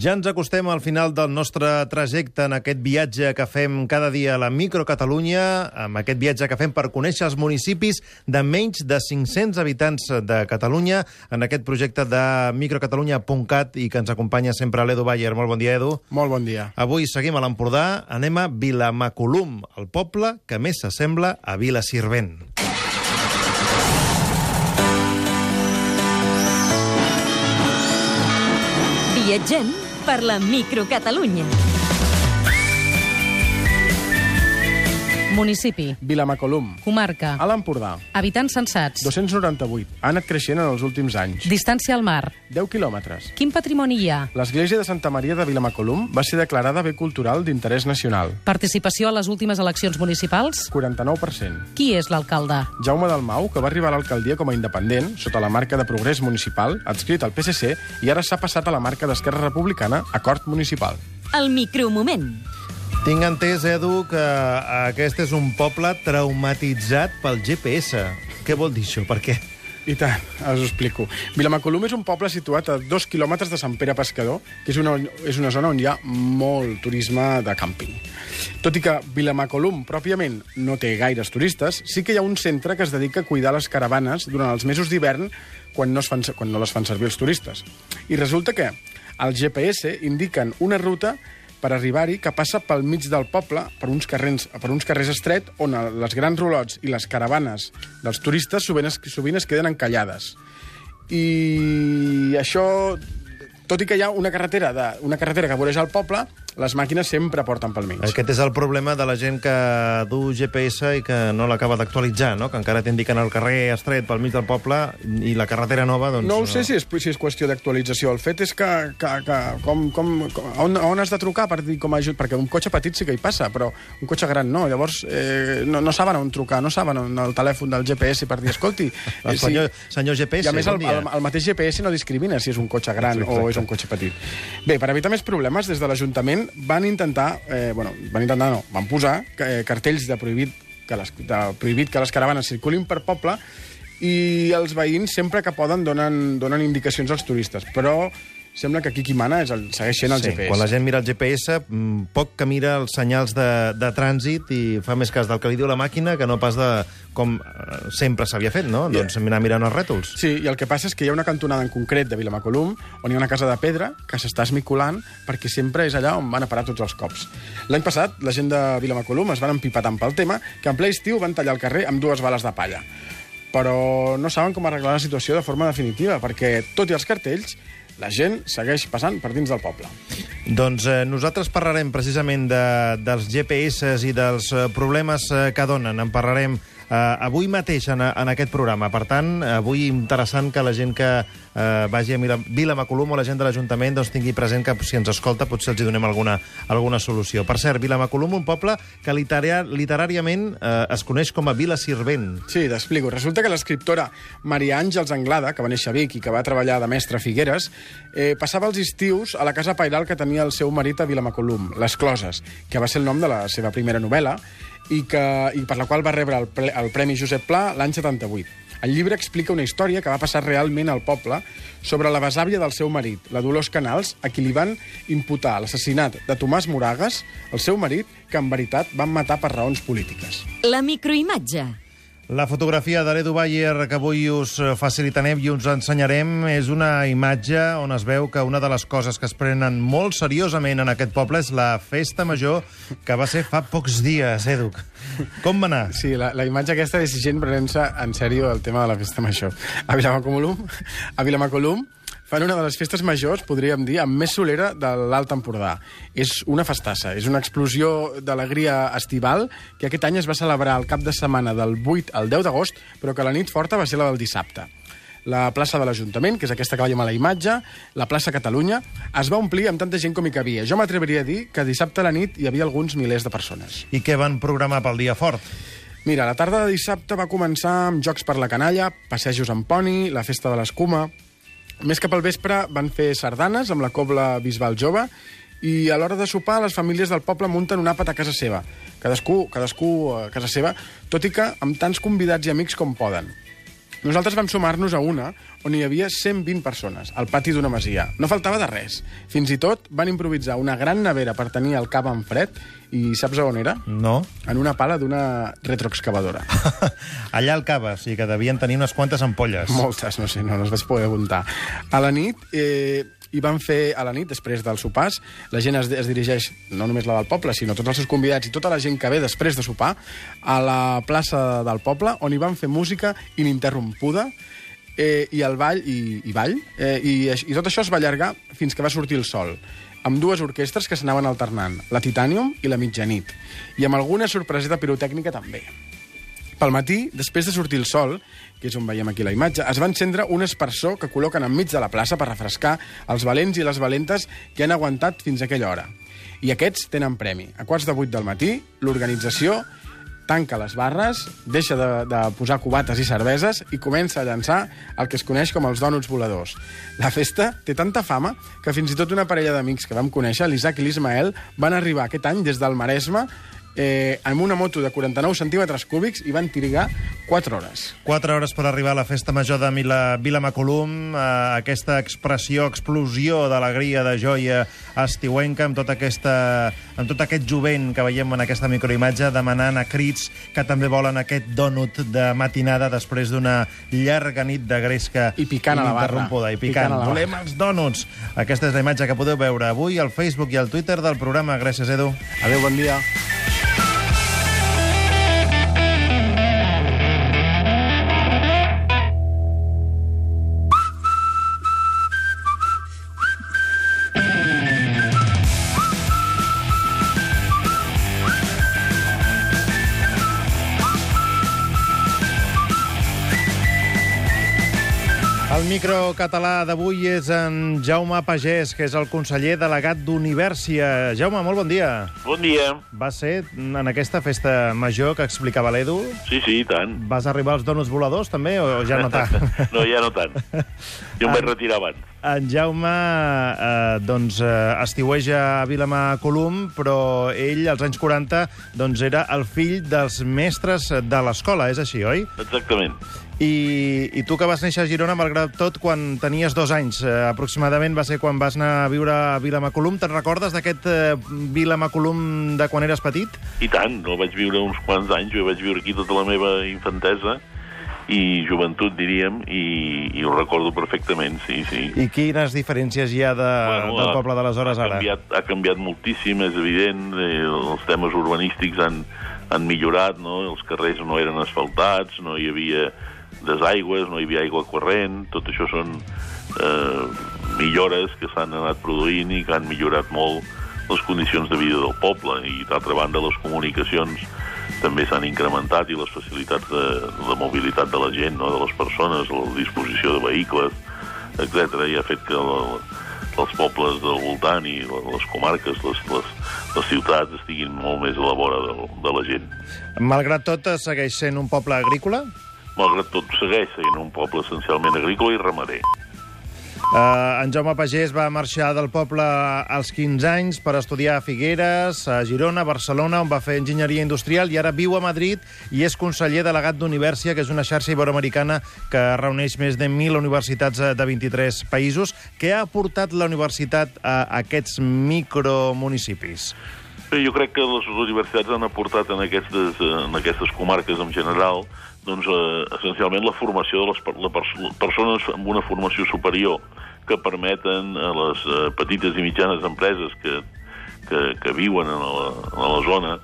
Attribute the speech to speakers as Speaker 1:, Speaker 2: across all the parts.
Speaker 1: Ja ens acostem al final del nostre trajecte en aquest viatge que fem cada dia a la Microcatalunya, amb aquest viatge que fem per conèixer els municipis de menys de 500 habitants de Catalunya, en aquest projecte de microcatalunya.cat i que ens acompanya sempre l'Edu Bayer. Molt bon dia, Edu.
Speaker 2: Molt bon dia.
Speaker 1: Avui seguim a l'Empordà, anem a Vilamacolum, el poble que més s'assembla a Vila Sirvent.
Speaker 3: Viatgem per la Microcatalunya.
Speaker 4: Municipi,
Speaker 2: Vilamacolum,
Speaker 4: comarca,
Speaker 2: a l'Empordà,
Speaker 4: habitants censats,
Speaker 2: 298. Ha anat creixent en els últims anys.
Speaker 4: distància al mar.
Speaker 2: 10 quilòmetres.
Speaker 4: Quin patrimoni hi ha?
Speaker 2: L'església de Santa Maria de Vilamacolum va ser declarada bé cultural d'interès nacional.
Speaker 4: Participació a les últimes eleccions municipals?
Speaker 2: 49%.
Speaker 4: Qui és l'alcalde?
Speaker 2: Jaume Dalmau, que va arribar a l'alcaldia com a independent, sota la marca de Progrés Municipal, adscrit al PSC, i ara s'ha passat a la marca d'Esquerra Republicana, Acord Municipal.
Speaker 3: El micromoment.
Speaker 1: Tinc entès, Edu, que aquest és un poble traumatitzat pel GPS. Què vol dir això? Per què?
Speaker 2: I tant, us ho explico. Vilamacolum és un poble situat a dos quilòmetres de Sant Pere Pescador, que és una, és una zona on hi ha molt turisme de càmping. Tot i que Vilamacolum, pròpiament, no té gaires turistes, sí que hi ha un centre que es dedica a cuidar les caravanes durant els mesos d'hivern quan, no es fan, quan no les fan servir els turistes. I resulta que al GPS indiquen una ruta per arribar-hi que passa pel mig del poble, per uns, carrers, per uns carrers estret, on les grans rolots i les caravanes dels turistes sovint es, sovint es queden encallades. I això, tot i que hi ha una carretera, de, una carretera que voreja el poble, les màquines sempre porten pel mig.
Speaker 1: Aquest és el problema de la gent que du GPS i que no l'acaba d'actualitzar, no? que encara t'indiquen el carrer estret pel mig del poble i la carretera nova... Doncs,
Speaker 2: no ho sé si és, si és qüestió d'actualització. El fet és que, que, que com, com, on, on has de trucar per dir com a ajut? Perquè un cotxe petit sí que hi passa, però un cotxe gran no. Llavors eh, no, no saben on trucar, no saben on el telèfon del GPS per dir, escolti...
Speaker 1: El senyor, sí, senyor GPS,
Speaker 2: I a més el, el, el mateix GPS no discrimina si és un cotxe gran
Speaker 1: Exacte.
Speaker 2: o és un cotxe petit. Bé, per evitar més problemes, des de l'Ajuntament van intentar, eh, bueno, van intentar no, van posar eh, cartells de prohibit que les, de prohibit que les caravanes circulin per poble i els veïns sempre que poden donen, donen indicacions als turistes, però sembla que aquí qui mana és el, segueix sent el
Speaker 1: sí,
Speaker 2: GPS.
Speaker 1: Quan la gent mira el GPS, mm, poc que mira els senyals de, de trànsit i fa més cas del que li diu la màquina que no pas de com eh, sempre s'havia fet, no?
Speaker 2: Ja.
Speaker 1: Doncs anar mirant els rètols.
Speaker 2: Sí, i el que passa és que hi ha una cantonada en concret de Vilamacolum on hi ha una casa de pedra que s'està esmiculant perquè sempre és allà on van a parar tots els cops. L'any passat, la gent de Vilamacolum es van empipar tant pel tema que en ple estiu van tallar el carrer amb dues bales de palla. Però no saben com arreglar la situació de forma definitiva, perquè, tot i els cartells, la gent segueix passant per dins del poble.
Speaker 1: Doncs eh, nosaltres parlarem precisament de, dels GPS i dels eh, problemes eh, que donen. En parlarem eh, avui mateix en, en aquest programa. Per tant, avui interessant que la gent que eh, vagi a Vila, Vilamacolum o la gent de l'Ajuntament doncs, tingui present que si ens escolta potser els hi donem alguna, alguna solució. Per cert, Vilamacolum, un poble que literar, literàriament eh, es coneix com a Vila Sirvent.
Speaker 2: Sí, t'explico. Resulta que l'escriptora Maria Àngels Anglada, que va néixer a Vic i que va treballar de mestra a Figueres, eh, passava els estius a la casa pairal que tenia el seu marit a Vilamacolum, Les Closes, que va ser el nom de la seva primera novel·la, i, que, i per la qual va rebre el, ple, el Premi Josep Pla l'any 78. El llibre explica una història que va passar realment al poble sobre la besàvia del seu marit, la Dolors Canals, a qui li van imputar l'assassinat de Tomàs Moragas, el seu marit, que en veritat van matar per raons polítiques.
Speaker 3: La microimatge.
Speaker 1: La fotografia de l'Edu Bayer que avui us facilitarem i us ensenyarem és una imatge on es veu que una de les coses que es prenen molt seriosament en aquest poble és la festa major que va ser fa pocs dies, Edu. Com va anar?
Speaker 2: Sí, la, la imatge aquesta és gent prenent-se en sèrio el tema de la festa major. A Vilamacolum, a Vilamacolum fan una de les festes majors, podríem dir, amb més solera de l'Alt Empordà. És una festassa, és una explosió d'alegria estival que aquest any es va celebrar el cap de setmana del 8 al 10 d'agost, però que la nit forta va ser la del dissabte la plaça de l'Ajuntament, que és aquesta que veiem a la imatge, la plaça Catalunya, es va omplir amb tanta gent com hi cabia. Jo m'atreviria a dir que dissabte a la nit hi havia alguns milers de persones.
Speaker 1: I què van programar pel dia fort?
Speaker 2: Mira, la tarda de dissabte va començar amb jocs per la canalla, passejos amb poni, la festa de l'escuma... Més cap al vespre van fer sardanes amb la cobla Bisbal Jove i a l'hora de sopar les famílies del poble munten un àpat a casa seva. Cadascú, cadascú a casa seva, tot i que amb tants convidats i amics com poden. Nosaltres vam sumar-nos a una on hi havia 120 persones, al pati d'una masia. No faltava de res. Fins i tot van improvisar una gran nevera per tenir el cap en fred i saps on era?
Speaker 1: No?
Speaker 2: En una pala d'una retroexcavadora.
Speaker 1: Allà al cava, sí que devien tenir unes quantes ampolles.
Speaker 2: Moltes, no sé, no, no es vaig poder comptar. A la nit, eh, i van fer a la nit, després del sopars, la gent es, es dirigeix, no només la del poble, sinó tots els seus convidats i tota la gent que ve després de sopar, a la plaça del poble, on hi van fer música ininterrompuda, eh, i el ball, i, i ball, eh, i, i tot això es va allargar fins que va sortir el sol amb dues orquestres que s'anaven alternant, la Titanium i la Mitjanit, i amb alguna sorpreseta pirotècnica també. Pel matí, després de sortir el sol, que és on veiem aquí la imatge, es va encendre un espersor que col·loquen enmig de la plaça per refrescar els valents i les valentes que han aguantat fins a aquella hora. I aquests tenen premi. A quarts de vuit del matí, l'organització tanca les barres, deixa de, de posar cubates i cerveses i comença a llançar el que es coneix com els dònuts voladors. La festa té tanta fama que fins i tot una parella d'amics que vam conèixer, l'Isaac i l'Ismael, van arribar aquest any des del Maresme eh, amb una moto de 49 centímetres cúbics i van trigar 4 hores.
Speaker 1: 4 hores per arribar a la festa major de Vila, Vila Macolum, eh, aquesta expressió, explosió d'alegria, de joia estiuenca, amb, tota aquesta, amb tot aquest jovent que veiem en aquesta microimatge, demanant a crits que també volen aquest dònut de matinada després d'una llarga nit de gresca
Speaker 2: I picant a la barra.
Speaker 1: I
Speaker 2: Picant
Speaker 1: picant.
Speaker 2: la barra.
Speaker 1: Volem els dònuts. Aquesta és la imatge que podeu veure avui al Facebook i al Twitter del programa. Gràcies, Edu.
Speaker 2: Adéu, bon dia.
Speaker 1: El micro català d'avui és en Jaume Pagès, que és el conseller delegat d'Universia. Jaume, molt bon dia.
Speaker 5: Bon dia.
Speaker 1: Va ser en aquesta festa major que explicava l'Edu?
Speaker 5: Sí, sí, i tant.
Speaker 1: Vas arribar als donuts voladors, també, o ja no tant?
Speaker 5: no, ja no tant. Jo em vaig retirar abans.
Speaker 1: En Jaume eh, doncs, eh, estiueja a Vilamacolum, però ell, als anys 40, doncs, era el fill dels mestres de l'escola, és així, oi?
Speaker 5: Exactament.
Speaker 1: I, I tu que vas néixer a Girona, malgrat tot, quan tenies dos anys, eh, aproximadament, va ser quan vas anar a viure a Vilamacolum. Te'n recordes d'aquest eh, Vilamacolum de quan eres petit?
Speaker 5: I tant, el vaig viure uns quants anys, jo vaig viure aquí tota la meva infantesa i joventut, diríem, i, i ho recordo perfectament, sí, sí.
Speaker 1: I quines diferències hi ha de, bueno, del poble d'aleshores
Speaker 5: ha
Speaker 1: ara?
Speaker 5: canviat, ha canviat moltíssim, és evident, eh, els temes urbanístics han, han millorat, no? els carrers no eren asfaltats, no hi havia desaigües, no hi havia aigua corrent, tot això són eh, millores que s'han anat produint i que han millorat molt les condicions de vida del poble i d'altra banda les comunicacions també s'han incrementat i les facilitats de, de mobilitat de la gent, no? de les persones, la disposició de vehicles, etc i ha fet que la, els pobles del voltant i les comarques, les, les, les ciutats estiguin molt més a la vora de, de la gent.
Speaker 1: Malgrat tot, segueix sent un poble agrícola?
Speaker 5: Malgrat tot, segueix sent un poble essencialment agrícola i ramader.
Speaker 1: Uh, en Jaume Pagès va marxar del poble als 15 anys per estudiar a Figueres, a Girona, a Barcelona, on va fer enginyeria industrial, i ara viu a Madrid i és conseller delegat d'Universia, que és una xarxa iberoamericana que reuneix més de 1.000 universitats eh, de 23 països. Què ha aportat la universitat a aquests micromunicipis?
Speaker 5: Jo crec que les universitats han aportat en aquestes, eh, en aquestes comarques en general doncs, eh, essencialment la formació de les per, la pers persones amb una formació superior que permeten a les eh, petites i mitjanes empreses que, que, que viuen en la, en la zona,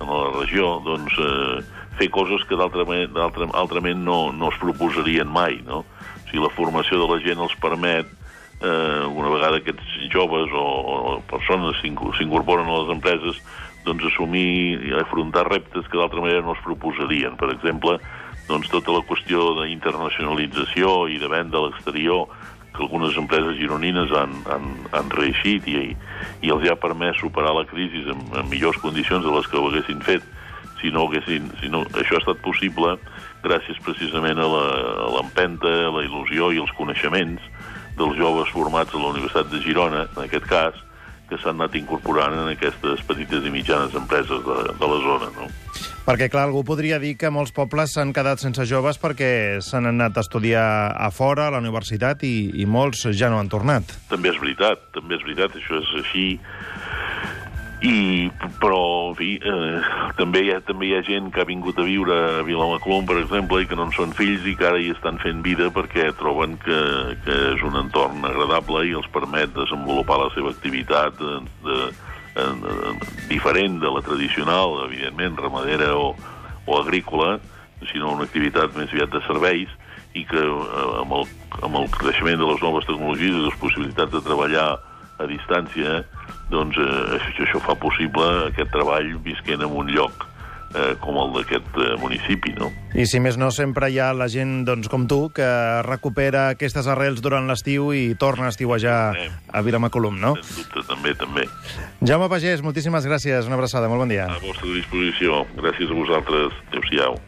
Speaker 5: en la regió, doncs, eh, fer coses que d'altrament altrament no, no es proposarien mai. No? O sigui, la formació de la gent els permet eh, una vegada aquests joves o, o persones s'incorporen a les empreses, doncs assumir i afrontar reptes que d'altra manera no es proposarien. Per exemple, doncs tota la qüestió d'internacionalització i de venda a l'exterior que algunes empreses gironines han, han, han reeixit i, i els ha permès superar la crisi en, en millors condicions de les que ho haguessin fet si no haguessin, si no, això ha estat possible gràcies precisament a l'empenta, a la il·lusió i els coneixements dels joves formats a la Universitat de Girona, en aquest cas, que s'han anat incorporant en aquestes petites i mitjanes empreses de, de la zona. No?
Speaker 1: Perquè, clar, algú podria dir que molts pobles s'han quedat sense joves perquè s'han anat a estudiar a fora, a la universitat, i, i molts ja no han tornat.
Speaker 5: També és veritat, també és veritat, això és així. I, però, en fi, eh, també, hi ha, també hi ha gent que ha vingut a viure a Vilamaclum, per exemple, i que no en són fills i que ara hi estan fent vida perquè troben que, que és un entorn agradable i els permet desenvolupar la seva activitat de, de, de, de, diferent de la tradicional, evidentment, ramadera o, o agrícola, sinó una activitat més aviat de serveis, i que eh, amb, el, amb el creixement de les noves tecnologies i les possibilitats de treballar a distància, doncs eh, això, això fa possible aquest treball visquent en un lloc eh, com el d'aquest eh, municipi, no?
Speaker 1: I si més no, sempre hi ha la gent doncs, com tu que recupera aquestes arrels durant l'estiu i torna a estiuejar a Vilamacolum, no?
Speaker 5: Sens dubte, també, també.
Speaker 1: Jaume Pagès, moltíssimes gràcies. Una abraçada, molt bon dia.
Speaker 5: A vostra disposició. Gràcies a vosaltres. Adéu-siau.